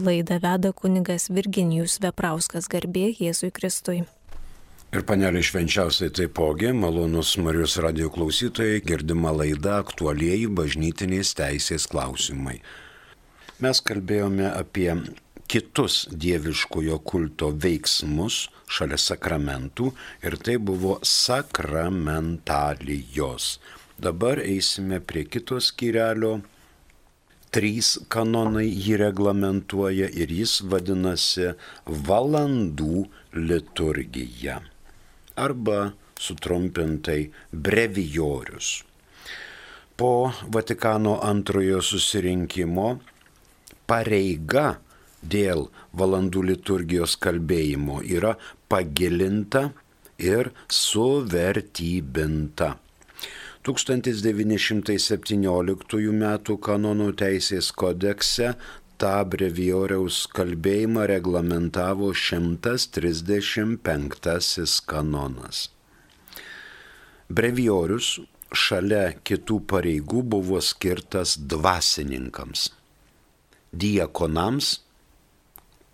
Laidą veda kunigas Virginijus Veprauskas garbė Jėzui Kristui. Ir panelė švenčiausiai taipogi, malonus Marijos radio klausytojai, girdima laida aktualieji bažnytinės teisės klausimai. Mes kalbėjome apie kitus dieviškojo kulto veiksmus šalia sakramentų ir tai buvo sakramentalijos. Dabar eisime prie kito skyrelio. Trys kanonai jį reglamentuoja ir jis vadinasi valandų liturgija arba sutrumpintai brevijorius. Po Vatikano antrojo susirinkimo pareiga dėl valandų liturgijos kalbėjimo yra pagilinta ir suvertybinta. 1917 m. kanonų teisės kodekse tą brevijoriaus kalbėjimą reglamentavo 135 kanonas. Brevijorius šalia kitų pareigų buvo skirtas dvasininkams, diekonams,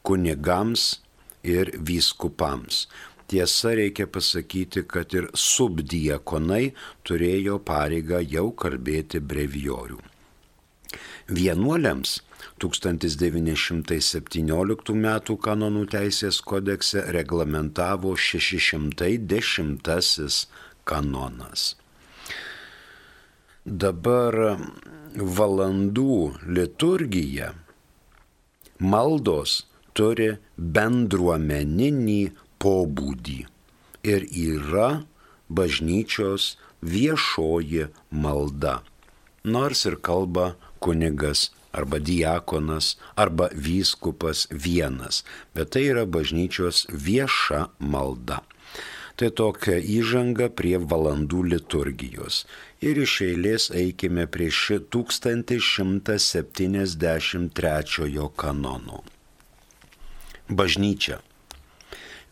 kunigams ir vyskupams. Tiesa, reikia pasakyti, kad ir subdiekonai turėjo pareigą jau kalbėti brevijorių. Vienuoliams 1917 m. kanonų teisės kodekse reglamentavo 610 kanonas. Dabar valandų liturgija maldos turi bendruomeninį pobūdį ir yra bažnyčios viešoji malda. Nors ir kalba kunigas arba diakonas arba vyskupas vienas, bet tai yra bažnyčios vieša malda. Tai tokia įžanga prie valandų liturgijos. Ir iš eilės eikime prie 1173 kanono. Bažnyčia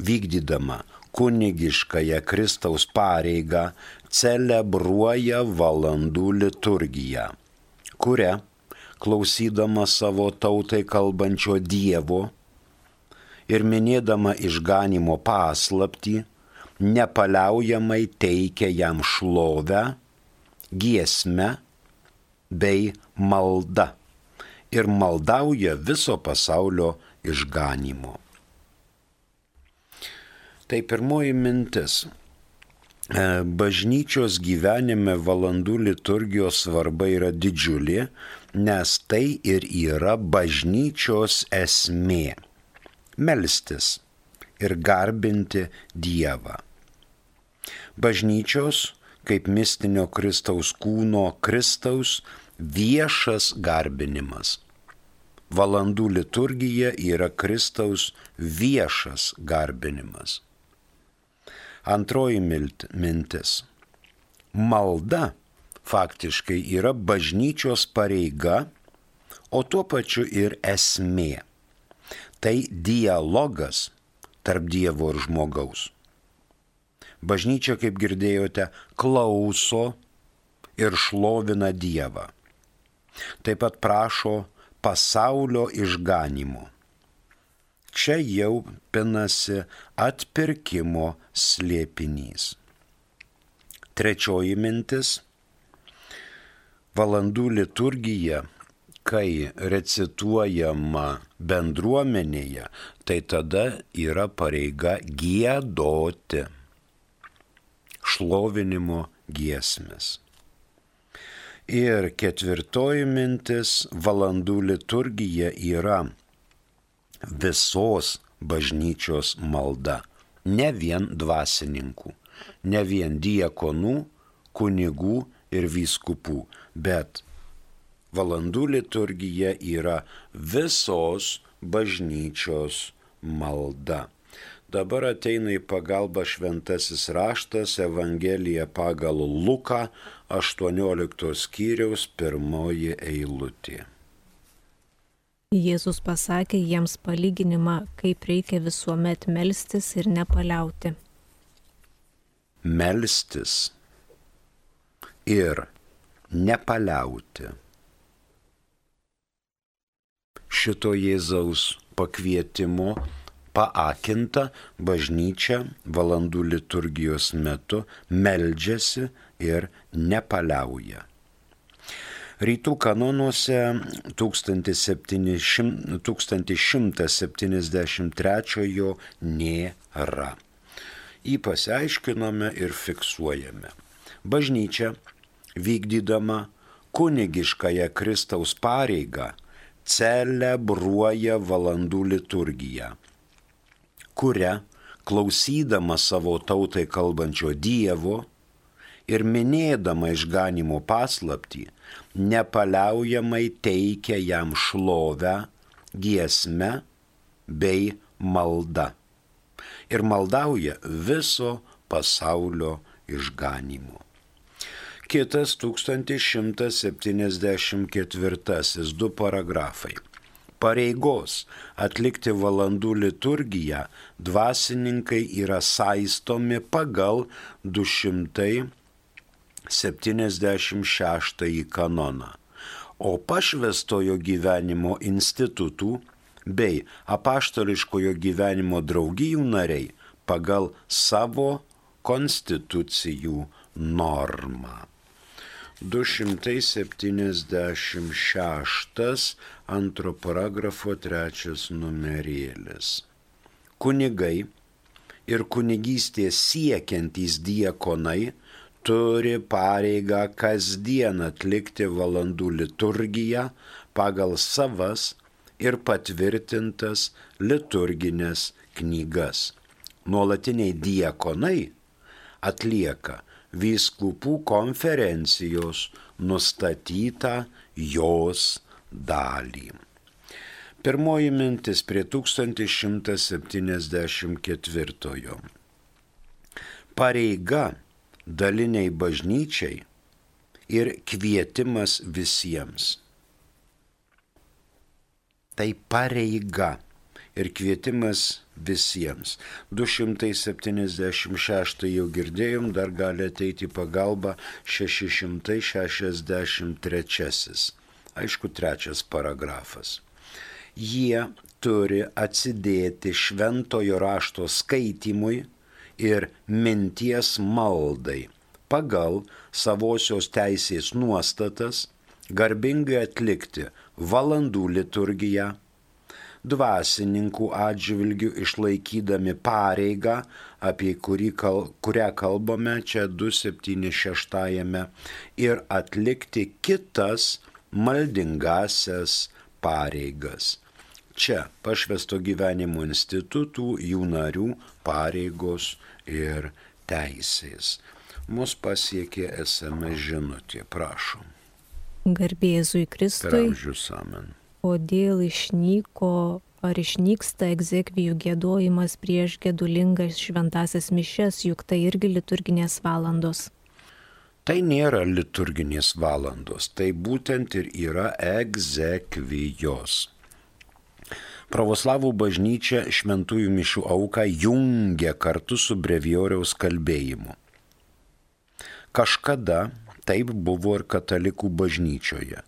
vykdydama kunigiškąją Kristaus pareigą celebruoja valandų liturgiją, kuria, klausydama savo tautai kalbančio Dievo ir minėdama išganimo paslapti, nepaliaujamai teikia jam šlovę, giesmę bei maldą ir maldauja viso pasaulio išganimo. Tai pirmoji mintis. E, bažnyčios gyvenime valandų liturgijos svarba yra didžiulė, nes tai ir yra bažnyčios esmė - melstis ir garbinti Dievą. Bažnyčios kaip mistinio Kristaus kūno Kristaus viešas garbinimas. Valandų liturgija yra Kristaus viešas garbinimas. Antroji mintis. Malda faktiškai yra bažnyčios pareiga, o tuo pačiu ir esmė. Tai dialogas tarp Dievo ir žmogaus. Bažnyčia, kaip girdėjote, klauso ir šlovina Dievą. Taip pat prašo pasaulio išganimo čia jau pinasi atpirkimo slėpinys. Trečioji mintis - valandų liturgija, kai recituojama bendruomenėje, tai tada yra pareiga gėdoti šlovinimo giesmės. Ir ketvirtoji mintis - valandų liturgija yra visos bažnyčios malda, ne vien dvasininkų, ne vien diekonų, kunigų ir vyskupų, bet valandų liturgija yra visos bažnyčios malda. Dabar ateina į pagalbą šventasis raštas Evangelija pagal Luką 18 skyriaus pirmoji eilutė. Jėzus pasakė jiems palyginimą, kaip reikia visuomet melstis ir nepaliauti. Melstis ir nepaliauti. šito Jėzaus pakvietimo paakinta bažnyčia valandų liturgijos metu meldžiasi ir nepaliauja. Rytų kanonuose 1173 nėra. Jį pasiaiškinome ir fiksuojame. Bažnyčia, vykdydama kunigiškąją Kristaus pareigą, celebruoja valandų liturgiją, kuria, klausydama savo tautai kalbančio Dievo ir minėdama išganimo paslapti, nepaliaujamai teikia jam šlovę, giesmę bei maldą. Ir maldauja viso pasaulio išganimo. Kitas 1174 du paragrafai. Pareigos atlikti valandų liturgiją dvasininkai yra saistomi pagal 276 kanoną, o pašvestojo gyvenimo institutų bei apaštališkojo gyvenimo draugijų nariai pagal savo konstitucijų normą. 276 antro paragrafo trečias numerėlis. Kunigai ir kunigystės siekiantys diekonai turi pareigą kasdien atlikti valandų liturgiją pagal savas ir patvirtintas liturginės knygas. Nuolatiniai diekonai atlieka vyskupų konferencijos nustatytą jos dalį. Pirmoji mintis prie 1174. Pareiga daliniai bažnyčiai ir kvietimas visiems. Tai pareiga ir kvietimas visiems. 276 jau girdėjom, dar gali ateiti pagalba 663. Aišku, trečias paragrafas. Jie turi atsidėti šventojo rašto skaitimui ir minties maldai pagal savosios teisės nuostatas, garbingai atlikti valandų liturgiją, dvasininkų atžvilgių išlaikydami pareigą, apie kal, kurią kalbame čia 276 ir atlikti kitas maldingasias pareigas. Čia pašvesto gyvenimo institutų, jų narių pareigos ir teisės. Mus pasiekė esame žinutė, prašom. Garbėzui Kristui. Amen. Kodėl išnyko ar išnyksta egzekvijų gėdojimas prieš gedulingas šventasias mišes, juk tai irgi liturginės valandos. Tai nėra liturginės valandos, tai būtent ir yra egzekvijos. Pravoslavų bažnyčia šventųjų mišių auką jungia kartu su brevioriaus kalbėjimu. Kažkada taip buvo ir katalikų bažnyčioje.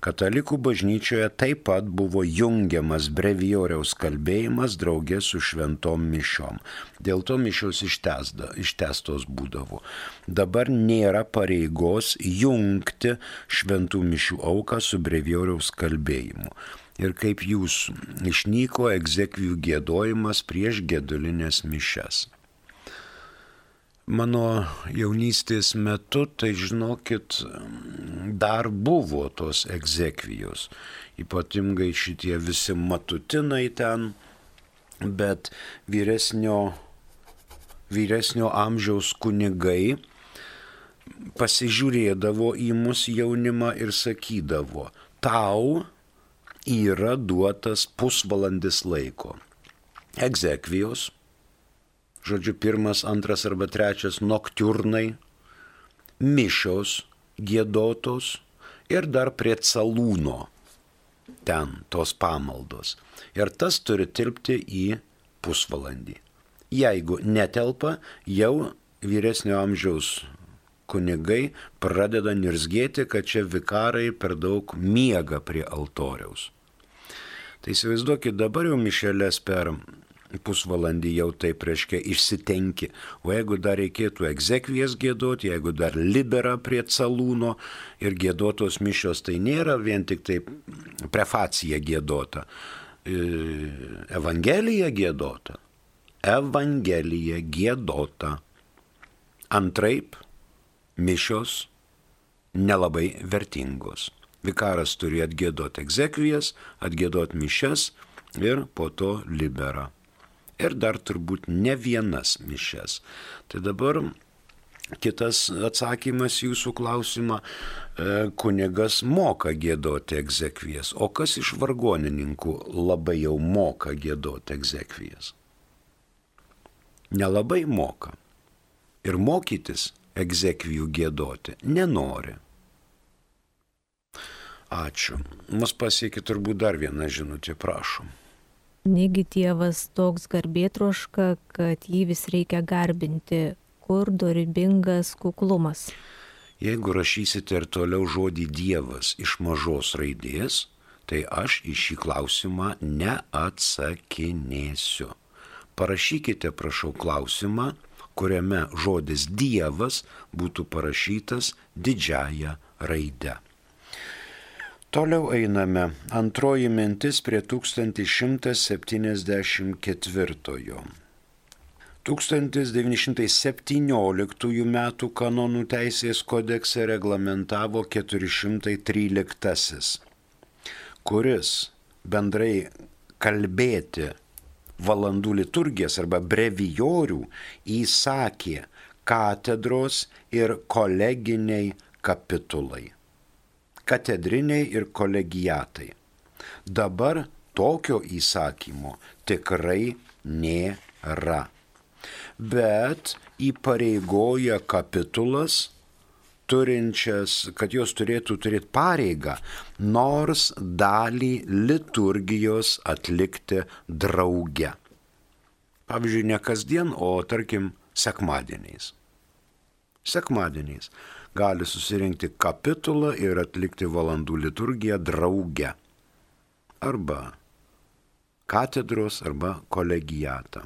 Katalikų bažnyčioje taip pat buvo jungiamas brevioriaus kalbėjimas draugė su šventom mišiom. Dėl to mišios ištesda, ištestos būdavo. Dabar nėra pareigos jungti šventų mišių auką su brevioriaus kalbėjimu. Ir kaip jūs išnyko egzekvijų gėdojimas prieš gedulinės mišes mano jaunystės metu, tai žinokit, dar buvo tos egzekvijos. Ypatingai šitie visi matutinai ten, bet vyresnio, vyresnio amžiaus kunigai pasižiūrėdavo į mus jaunimą ir sakydavo, tau yra duotas pusvalandis laiko. Egzekvijos žodžiu, pirmas, antras arba trečias noktiurnai, mišios gėdotos ir dar prie salūno ten tos pamaldos. Ir tas turi tilpti į pusvalandį. Jeigu netelpa, jau vyresnio amžiaus kunigai pradeda nirzgėti, kad čia vikarai per daug miega prie altoriaus. Tai įsivaizduokit, dabar jau mišelės per pusvalandį jau taip reiškia išsitenki. O jeigu dar reikėtų egzekvijas gėdoti, jeigu dar libera prie calūno ir gėdotos mišios, tai nėra vien tik taip prefacija gėdota. E, Evangelija gėdota. Evangelija gėdota. Antraip, mišios nelabai vertingos. Vikaras turi atgėdoti egzekvijas, atgėdoti mišes ir po to libera ir dar turbūt ne vienas mišes. Tai dabar kitas atsakymas jūsų klausimą, e, kunigas moka gėdoti egzekvijas, o kas iš vargonininkų labai jau moka gėdoti egzekvijas? Nelabai moka. Ir mokytis egzekvijų gėdoti nenori. Ačiū. Mus pasiekė turbūt dar vieną žinutę, prašom. Negi tėvas toks garbėtroška, kad jį vis reikia garbinti, kur dorybingas kuklumas. Jeigu rašysite ir toliau žodį Dievas iš mažos raidės, tai aš į šį klausimą neatsakinėsiu. Parašykite, prašau, klausimą, kuriame žodis Dievas būtų parašytas didžiaja raide. Toliau einame. Antroji mintis prie 1174. 1917 m. kanonų teisės kodekse reglamentavo 413, kuris bendrai kalbėti valandų liturgijas arba brevijorių įsakė katedros ir koleginiai kapitulai katedriniai ir kolegijatai. Dabar tokio įsakymo tikrai nėra. Bet įpareigoja kapitulas turinčias, kad jos turėtų turėti pareigą, nors dalį liturgijos atlikti drauge. Pavyzdžiui, ne kasdien, o tarkim sekmadieniais. Sekmadieniais gali susirinkti kapitulą ir atlikti valandų liturgiją drauge. Arba katedros arba kolegijatą.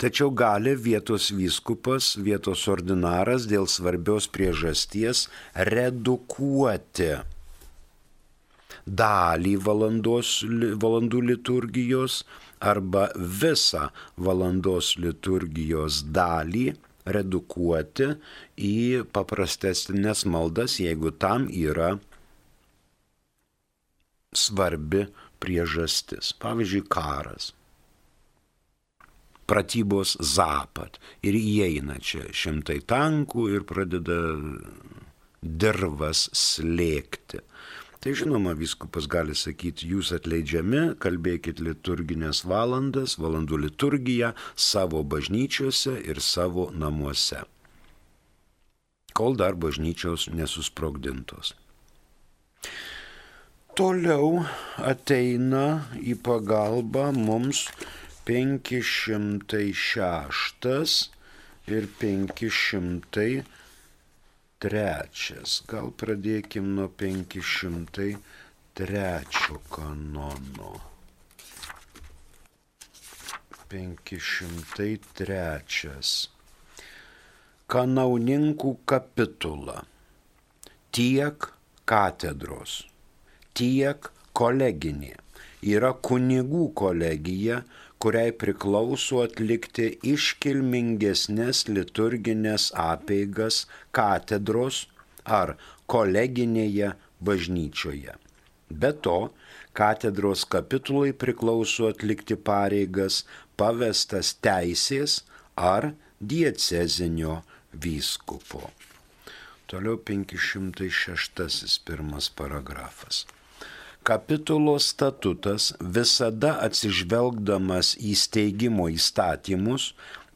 Tačiau gali vietos vyskupas, vietos ordinaras dėl svarbios priežasties redukuoti dalį valandos, valandų liturgijos arba visą valandos liturgijos dalį redukuoti į paprastesnės maldas, jeigu tam yra svarbi priežastis. Pavyzdžiui, karas. Pratybos zapat. Ir įeina čia šimtai tankų ir pradeda dirvas slėgti. Tai žinoma, viskupas gali sakyti, jūs atleidžiami, kalbėkit liturginės valandas, valandų liturgiją savo bažnyčiose ir savo namuose. Kol dar bažnyčios nesusprogdintos. Toliau ateina į pagalbą mums 506 ir 500 trečias. Gal pradėkim nuo 503 kanono. 503. Kanauninkų kapitula. Tiek katedros, tiek koleginė. Yra kunigų kolegija, kuriai priklauso atlikti iškilmingesnės liturginės apeigas katedros ar koleginėje bažnyčioje. Be to, katedros kapitulai priklauso atlikti pareigas pavestas teisės ar diecezinio vyskupo. Toliau 506 pirmas paragrafas. Kapitulos statutas visada atsižvelgdamas į steigimo įstatymus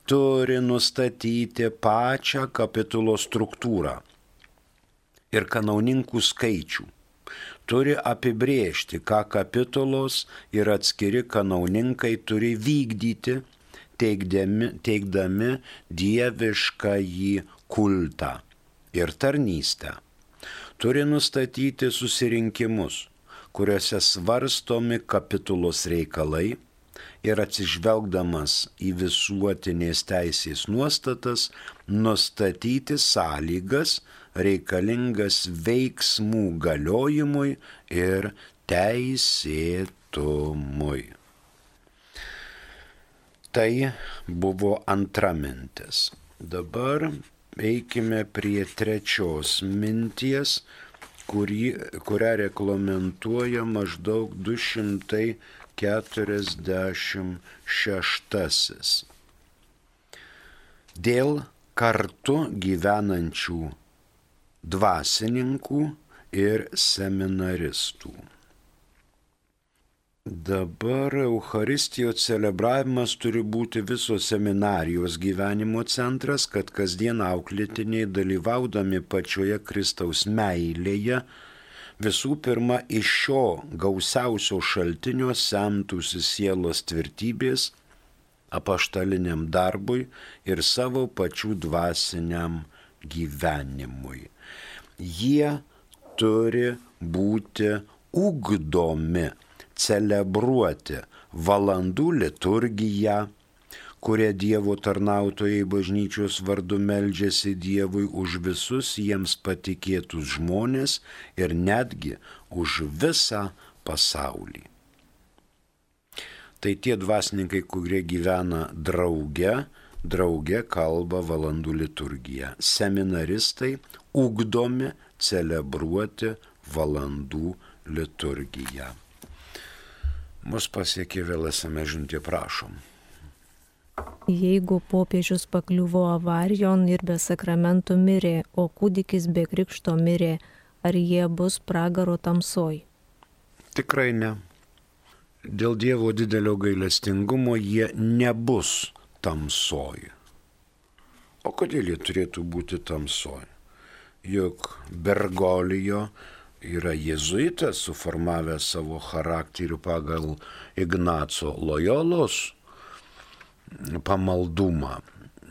turi nustatyti pačią kapitulos struktūrą ir kanauninkų skaičių. Turi apibriežti, ką kapitulos ir atskiri kanauninkai turi vykdyti, teikdami, teikdami dievišką jį kultą ir tarnystę. Turi nustatyti susirinkimus kuriuose svarstomi kapitulos reikalai ir atsižvelgdamas į visuotinės teisės nuostatas, nustatyti sąlygas reikalingas veiksmų galiojimui ir teisėtumui. Tai buvo antra mintis. Dabar eikime prie trečios minties, kurį, kurią reglamentuoja maždaug 246. Dėl kartu gyvenančių dvasininkų ir seminaristų. Dabar Euharistijos celebravimas turi būti visos seminarijos gyvenimo centras, kad kasdien auklėtiniai dalyvaudami pačioje Kristaus meilėje visų pirma iš šio gausiausio šaltinio semtųsi sielos tvirtybės apaštaliniam darbui ir savo pačių dvasiniam gyvenimui. Jie turi būti ugdomi celebruoti valandų liturgiją, kurie Dievo tarnautojai bažnyčios vardu meldžiasi Dievui už visus jiems patikėtus žmonės ir netgi už visą pasaulį. Tai tie dvasininkai, kurie gyvena drauge, drauge kalba valandų liturgiją. Seminaristai ugdomi celebruoti valandų liturgiją. Mus pasiekė vėl esame žinutė, prašom. Jeigu popiežius pakliuvo avarijon ir be sakramentų mirė, o kūdikis be krikšto mirė, ar jie bus pragaro tamsoj? Tikrai ne. Dėl Dievo didelio gailestingumo jie nebus tamsoj. O kodėl jie turėtų būti tamsoj? Juk Bergolijo yra jėzuitas, suformavęs savo charakterį pagal Ignaco Lojolos pamaldumą.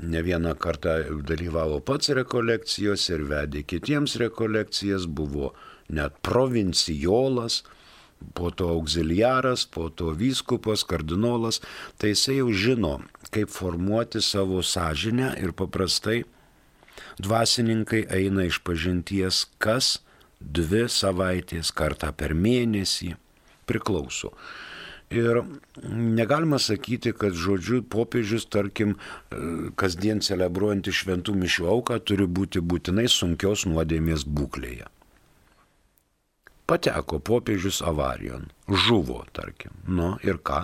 Ne vieną kartą dalyvavo pats rekolekcijos ir vedė kitiems rekolekcijas, buvo net provincijolas, po to auxiliaras, po to vyskupas, kardinolas, tai jisai jau žino, kaip formuoti savo sąžinę ir paprastai dvasininkai eina iš pažinties, kas dvi savaitės, kartą per mėnesį priklauso. Ir negalima sakyti, kad žodžiu popiežius, tarkim, kasdien celebruojantį šventų mišių auką turi būti būtinai sunkios nuodėmės būklėje. Pateko popiežius avarijon, žuvo, tarkim. Nu ir ką?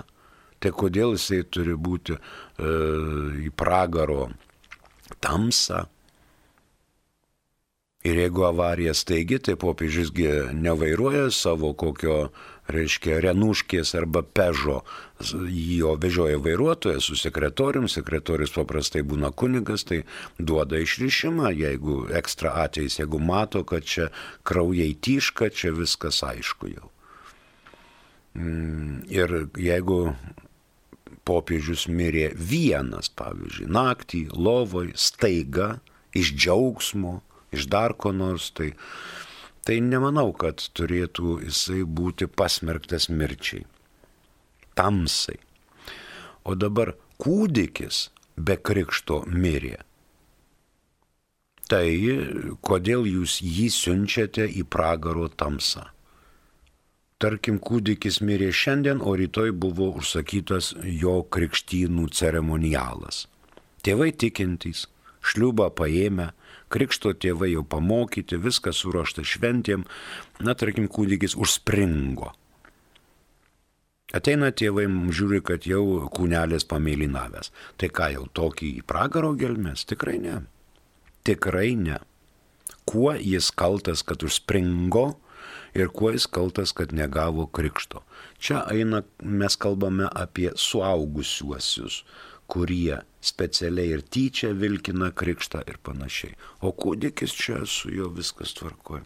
Tai kodėl jisai turi būti e, į pragaro tamsą, Ir jeigu avarija staigi, tai popiežiusgi nevairuoja savo kokio, reiškia, renuškės arba pežo, jo vežioja vairuotojas su sekretorium, sekretorius paprastai būna kunigas, tai duoda išrišimą, jeigu ekstra ateis, jeigu mato, kad čia kraujai tyška, čia viskas aišku jau. Mm, ir jeigu popiežius mirė vienas, pavyzdžiui, naktį, lovoj, staiga, iš džiaugsmo, iš dar ko nors, tai, tai nemanau, kad turėtų jisai būti pasmerktas mirčiai. Tamsai. O dabar kūdikis be krikšto mirė. Tai kodėl jūs jį siunčiate į pragaro tamsą? Tarkim, kūdikis mirė šiandien, o rytoj buvo užsakytas jo krikštynų ceremonialas. Tėvai tikintys, šliubą paėmę, krikšto tėvai jau pamokyti, viskas suruošta šventėm, na, tarkim, kūdikis užspringo. Ateina tėvai, žiūri, kad jau kūnelės pamėlynavęs. Tai ką jau tokį į pragaro gelmes? Tikrai ne. Tikrai ne. Kuo jis kaltas, kad užspringo ir kuo jis kaltas, kad negavo krikšto. Čia eina, mes kalbame apie suaugusiuosius, kurie specialiai ir tyčia vilkina krikštą ir panašiai. O kūdikis čia su juo viskas tvarkoja.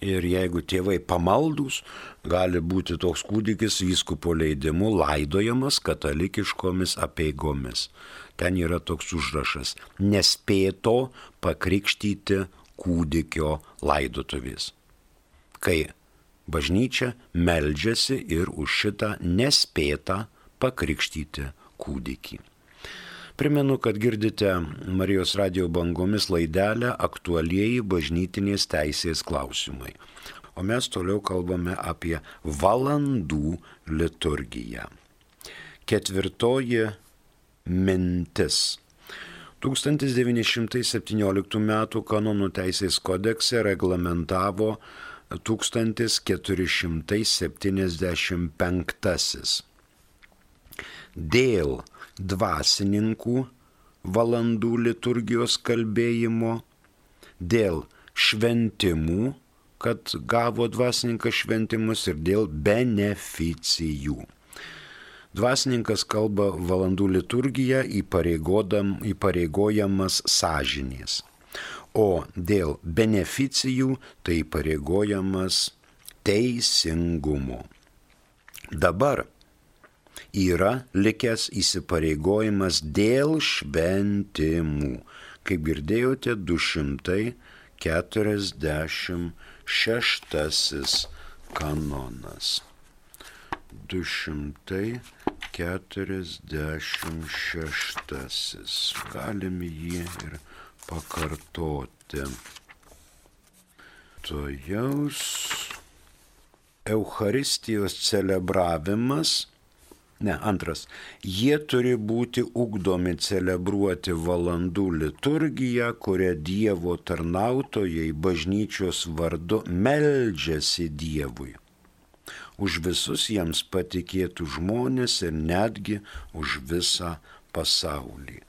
Ir jeigu tėvai pamaldus, gali būti toks kūdikis vyskupo leidimu laidojamas katalikiškomis apieigomis. Ten yra toks užrašas - nespėto pakrikštyti kūdikio laidotuvės. Kai bažnyčia meldžiasi ir už šitą nespėtą pakrikštyti kūdikį. Primenu, kad girdite Marijos radio bangomis laidelę aktualieji bažnytinės teisės klausimai. O mes toliau kalbame apie valandų liturgiją. Ketvirtoji mintis. 1917 m. kanonų teisės kodekse reglamentavo 1475. Dėl dvasininkų valandų liturgijos kalbėjimo, dėl šventimų, kad gavo dvasininkas šventimus ir dėl beneficijų. Dvasininkas kalba valandų liturgiją įpareigojamas sąžinės, o dėl beneficijų tai įpareigojamas teisingumo. Dabar yra likęs įsipareigojimas dėl šventimų. Kaip girdėjote, 246 kanonas. 246. Galim jį ir pakartoti. Tojaus Eucharistijos celebravimas Ne, antras. Jie turi būti ugdomi celebruoti valandų liturgiją, kurią Dievo tarnautojai bažnyčios vardu meldžiasi Dievui už visus jiems patikėtų žmonės ir netgi už visą pasaulį.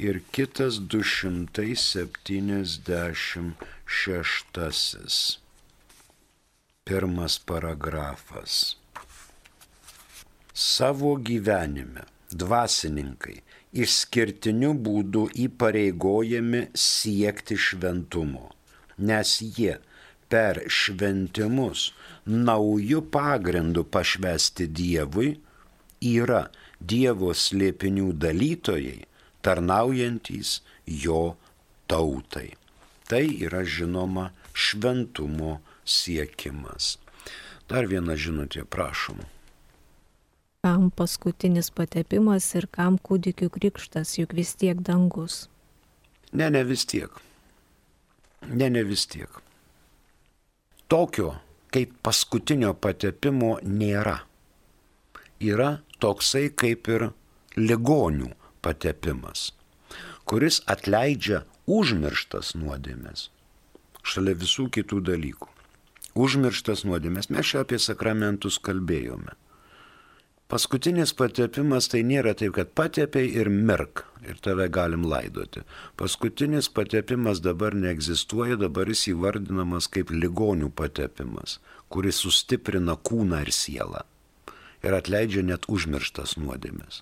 Ir kitas 276. Pirmas paragrafas. Savo gyvenime dvasininkai išskirtiniu būdu įpareigojami siekti šventumo, nes jie per šventimus naujų pagrindų pašvesti Dievui yra Dievo slėpinių dalytojai, tarnaujantys jo tautai. Tai yra žinoma šventumo siekimas. Dar viena žinutė, prašom. Kam paskutinis patepimas ir kam kūdikių krikštas, juk vis tiek dangus? Ne, ne vis tiek. Ne, ne vis tiek. Tokio kaip paskutinio patepimo nėra. Yra toksai kaip ir ligonių patepimas, kuris atleidžia užmirštas nuodėmės, šalia visų kitų dalykų. Užmirštas nuodėmės, mes čia apie sakramentus kalbėjome. Paskutinis patepimas tai nėra taip, kad patepiai ir mirk ir tave galim laidoti. Paskutinis patepimas dabar neegzistuoja, dabar jis įvardinamas kaip ligonių patepimas, kuris sustiprina kūną ir sielą ir atleidžia net užmirštas nuodėmės.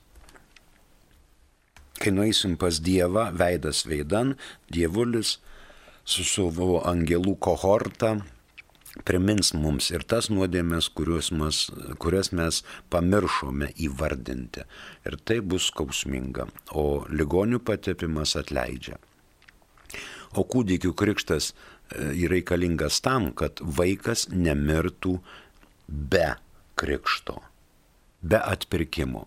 Kai nueisim pas Dievą, veidas veidan, Dievulis su savo angelų kohorta primins mums ir tas nuodėmės, mes, kurias mes pamiršome įvardinti. Ir tai bus skausminga, o ligonių patepimas atleidžia. O kūdikių krikštas e, yra reikalingas tam, kad vaikas nemirtų be krikšto, be atpirkimo,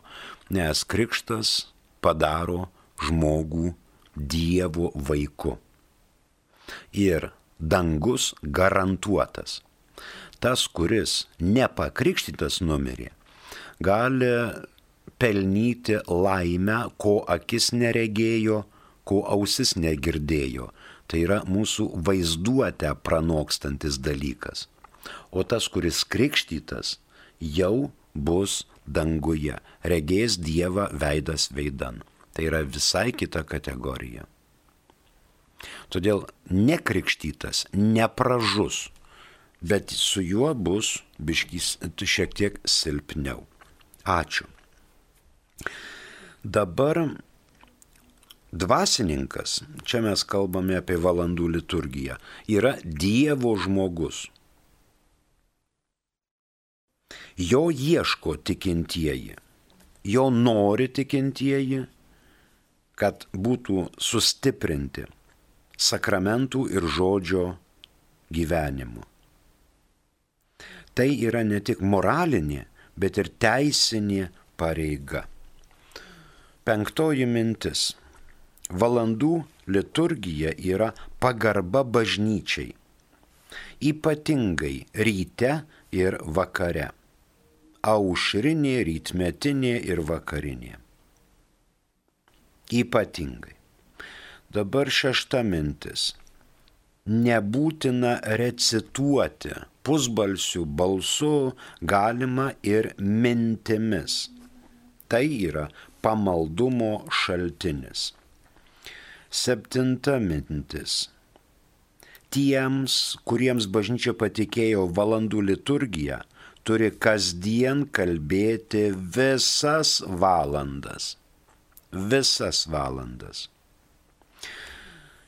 nes krikštas padaro žmogų Dievo vaiku. Ir dangus garantuotas. Tas, kuris nepakrikštytas numirė, gali pelnyti laimę, ko akis neregėjo, ko ausis negirdėjo. Tai yra mūsų vaizduotę pranokstantis dalykas. O tas, kuris krikštytas, jau bus danguje, regės Dievą veidas veidan. Tai yra visai kita kategorija. Todėl nekrikštytas nepražus, bet su juo bus biškys šiek tiek silpniau. Ačiū. Dabar dvasininkas, čia mes kalbame apie valandų liturgiją, yra Dievo žmogus. Jo ieško tikintieji, jo nori tikintieji, kad būtų sustiprinti sakramentų ir žodžio gyvenimu. Tai yra ne tik moralinė, bet ir teisinė pareiga. Penktoji mintis. Valandų liturgija yra pagarba bažnyčiai. Ypatingai ryte ir vakare. Aušrinė, rytmetinė ir vakarinė. Ypatingai. Dabar šešta mintis. Nebūtina recituoti pusbalsių balsu, galima ir mintimis. Tai yra pamaldumo šaltinis. Septinta mintis. Tiems, kuriems bažnyčia patikėjo valandų liturgiją, turi kasdien kalbėti visas valandas. Visas valandas.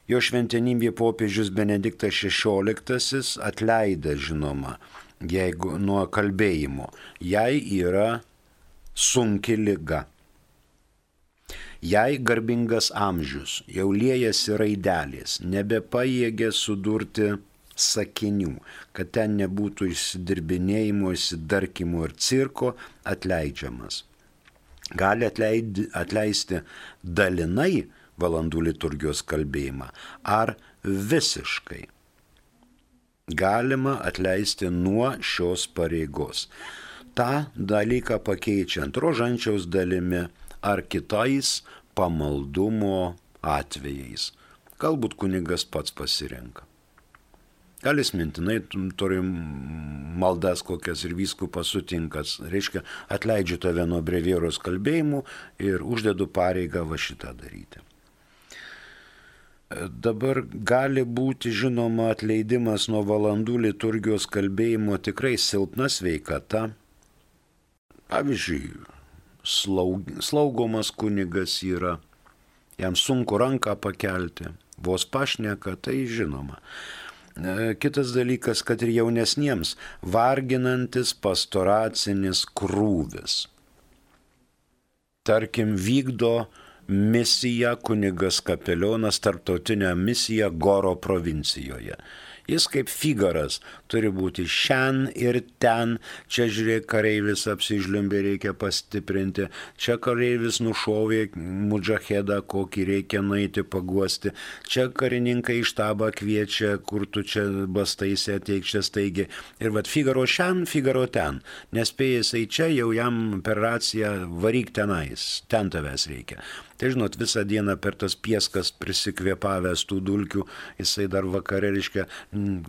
Jo šventenybė popiežius Benediktas XVI atleidė, žinoma, jeigu nuo kalbėjimo. Jai yra sunki lyga. Jai garbingas amžius, jau liejasi raidelės, nebepajėgė sudurti sakinių, kad ten nebūtų išsidirbinėjimo, įsidarkimo ir cirko atleidžiamas. Gali atleidi, atleisti dalinai, valandų liturgijos kalbėjimą, ar visiškai galima atleisti nuo šios pareigos. Ta dalyką pakeičiant rožančiaus dalimi ar kitais pamaldumo atvejais. Galbūt kunigas pats pasirenka. Gal jis mintinai turi maldas kokias ir vyskupas sutinkas. Reiškia, atleidžiu tave nuo brevieros kalbėjimų ir uždedu pareigą va šitą daryti. Dabar gali būti žinoma atleidimas nuo valandų liturgijos kalbėjimo tikrai silpna sveikata. Pavyzdžiui, slaug, slaugomas kunigas yra, jam sunku ranką pakelti, vos pašneka, tai žinoma. E, kitas dalykas, kad ir jaunesniems varginantis pastoracinis krūvis. Tarkim, vykdo misiją kunigas kapelionas tarptautinę misiją Goro provincijoje. Jis kaip figaras turi būti šian ir ten. Čia žiūrėk, kareivis apsižliumbė, reikia pastiprinti. Čia kareivis nušovė mudžahedą, kokį reikia nueiti paguosti. Čia karininkai iš tabą kviečia, kur tu čia bastaisi ateik čia staigi. Ir vad figaro šian, figaro ten. Nespėjęs į čia, jau jam per raciją varyk tenais. Ten tavęs reikia. Tai žinot, visą dieną per tas pieskas prisikvėpavęs tų dulkių, jisai dar vakare, reiškia,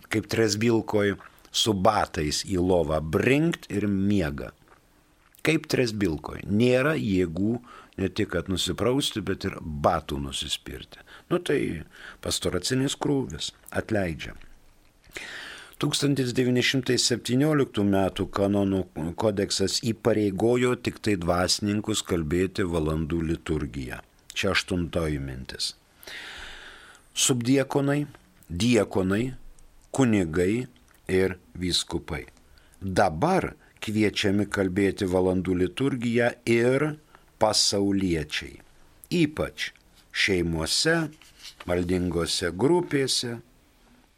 kaip tresbilkoj su batais į lovą brinkt ir miega. Kaip tresbilkoj. Nėra jėgų ne tik, kad nusiprausti, bet ir batų nusispirti. Nu tai pastoracinis krūvis atleidžia. 1917 m. kanonų kodeksas įpareigojo tik tai dvasininkus kalbėti valandų liturgiją. Čia aštuntoji mintis. Subdiekonai, diekonai, kunigai ir vyskupai. Dabar kviečiami kalbėti valandų liturgiją ir pasauliečiai. Ypač šeimuose, maldingose grupėse,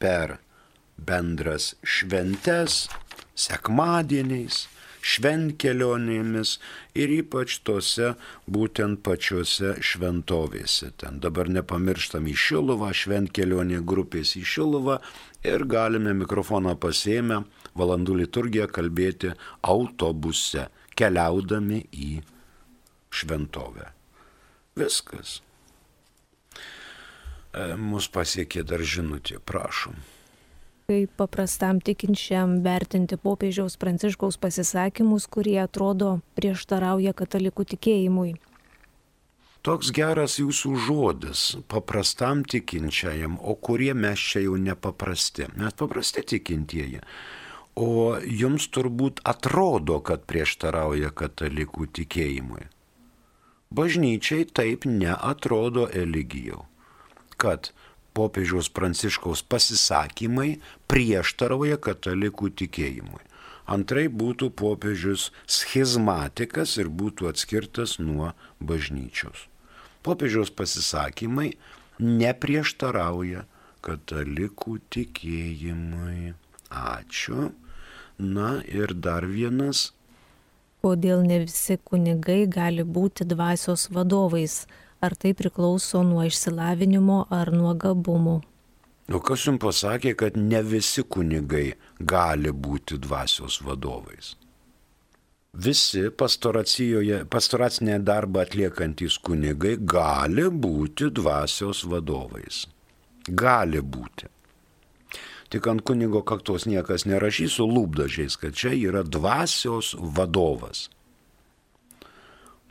per bendras šventes, sekmadieniais, šventkelionėmis ir ypač tose būtent pačiose šventovėse. Ten dabar nepamirštam į Šiluvą, šventkelionė grupės į Šiluvą ir galime mikrofoną pasėmę valandų liturgiją kalbėti autobuse, keliaudami į šventovę. Viskas. E, mus pasiekė dar žinutė, prašom kaip paprastam tikinčiam vertinti popiežiaus pranciškaus pasisakymus, kurie atrodo prieštarauja katalikų tikėjimui. Toks geras jūsų žodis paprastam tikinčiajam, o kurie mes čia jau nepaprasti, mes paprasti tikintieji. O jums turbūt atrodo, kad prieštarauja katalikų tikėjimui. Bažnyčiai taip neatrodo Eligijau, kad popiežiaus pranciškaus pasisakymai prieštarauja katalikų tikėjimui. Antrai būtų popiežius schizmatikas ir būtų atskirtas nuo bažnyčios. Popiežiaus pasisakymai neprieštarauja katalikų tikėjimui. Ačiū. Na ir dar vienas. Kodėl ne visi kunigai gali būti dvasios vadovais? Ar tai priklauso nuo išsilavinimo ar nuo gabumų? O kas jums pasakė, kad ne visi kunigai gali būti dvasios vadovais? Visi pastoracinę darbą atliekantys kunigai gali būti dvasios vadovais. Gali būti. Tik ant kunigo kaktos niekas nerašys su lūpdažiais, kad čia yra dvasios vadovas.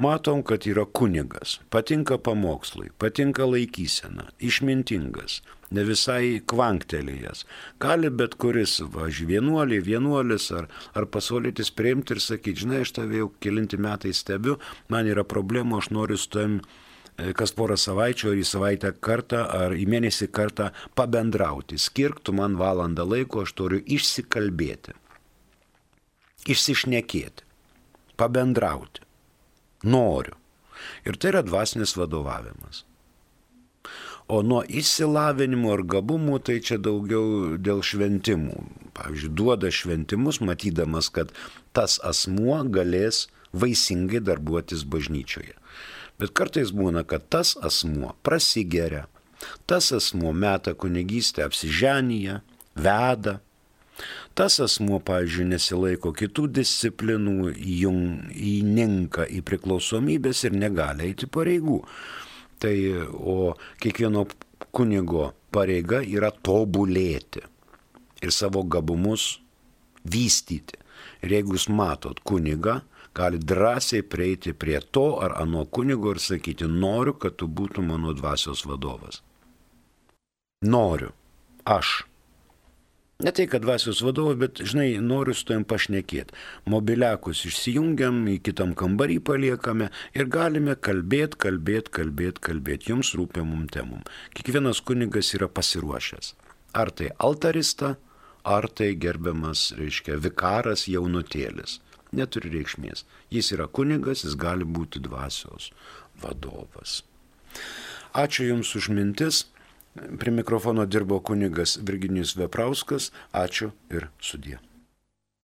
Matom, kad yra kunigas, patinka pamokslai, patinka laikysena, išmintingas, ne visai kvanktelėjęs. Gali bet kuris, važiuoju, vienuolį, vienuolis ar, ar pasolėtis priimti ir sakyti, žinai, aš tave jau kilinti metai stebiu, man yra problemų, aš noriu su tavim e, kas porą savaičių ar į savaitę kartą ar į mėnesį kartą pabendrauti. Skirk tu man valandą laiko, aš turiu išsikalbėti, išsišnekėti, pabendrauti. Noriu. Ir tai yra dvasinis vadovavimas. O nuo išsilavinimo ar gabumų tai čia daugiau dėl šventimų. Pavyzdžiui, duoda šventimus, matydamas, kad tas asmuo galės vaisingai darbuotis bažnyčioje. Bet kartais būna, kad tas asmuo prasigeria, tas asmuo meta kunigystę apsiženyje, veda, tas asmuo, pavyzdžiui, nesilaiko kitų disciplinų, įninka į priklausomybės ir negali eiti pareigų. Tai o kiekvieno kunigo pareiga yra tobulėti ir savo gabumus vystyti. Ir jeigu jūs matot kunigą, gali drąsiai prieiti prie to ar ano kunigo ir sakyti, noriu, kad tu būtum mano dvasios vadovas. Noriu. Aš. Ne tai, kad dvasios vadovai, bet, žinai, noriu su tavim pašnekėti. Mobiliakus išsijungiam, į kitam kambarį paliekame ir galime kalbėti, kalbėti, kalbėti, kalbėti jums rūpimum temum. Kiekvienas kunigas yra pasiruošęs. Ar tai altarista, ar tai gerbiamas, reiškia, vikaras jaunutėlis. Neturi reikšmės. Jis yra kunigas, jis gali būti dvasios vadovas. Ačiū Jums už mintis. Prie mikrofono dirbo kunigas Virginijus Veprauskas. Ačiū ir sudie.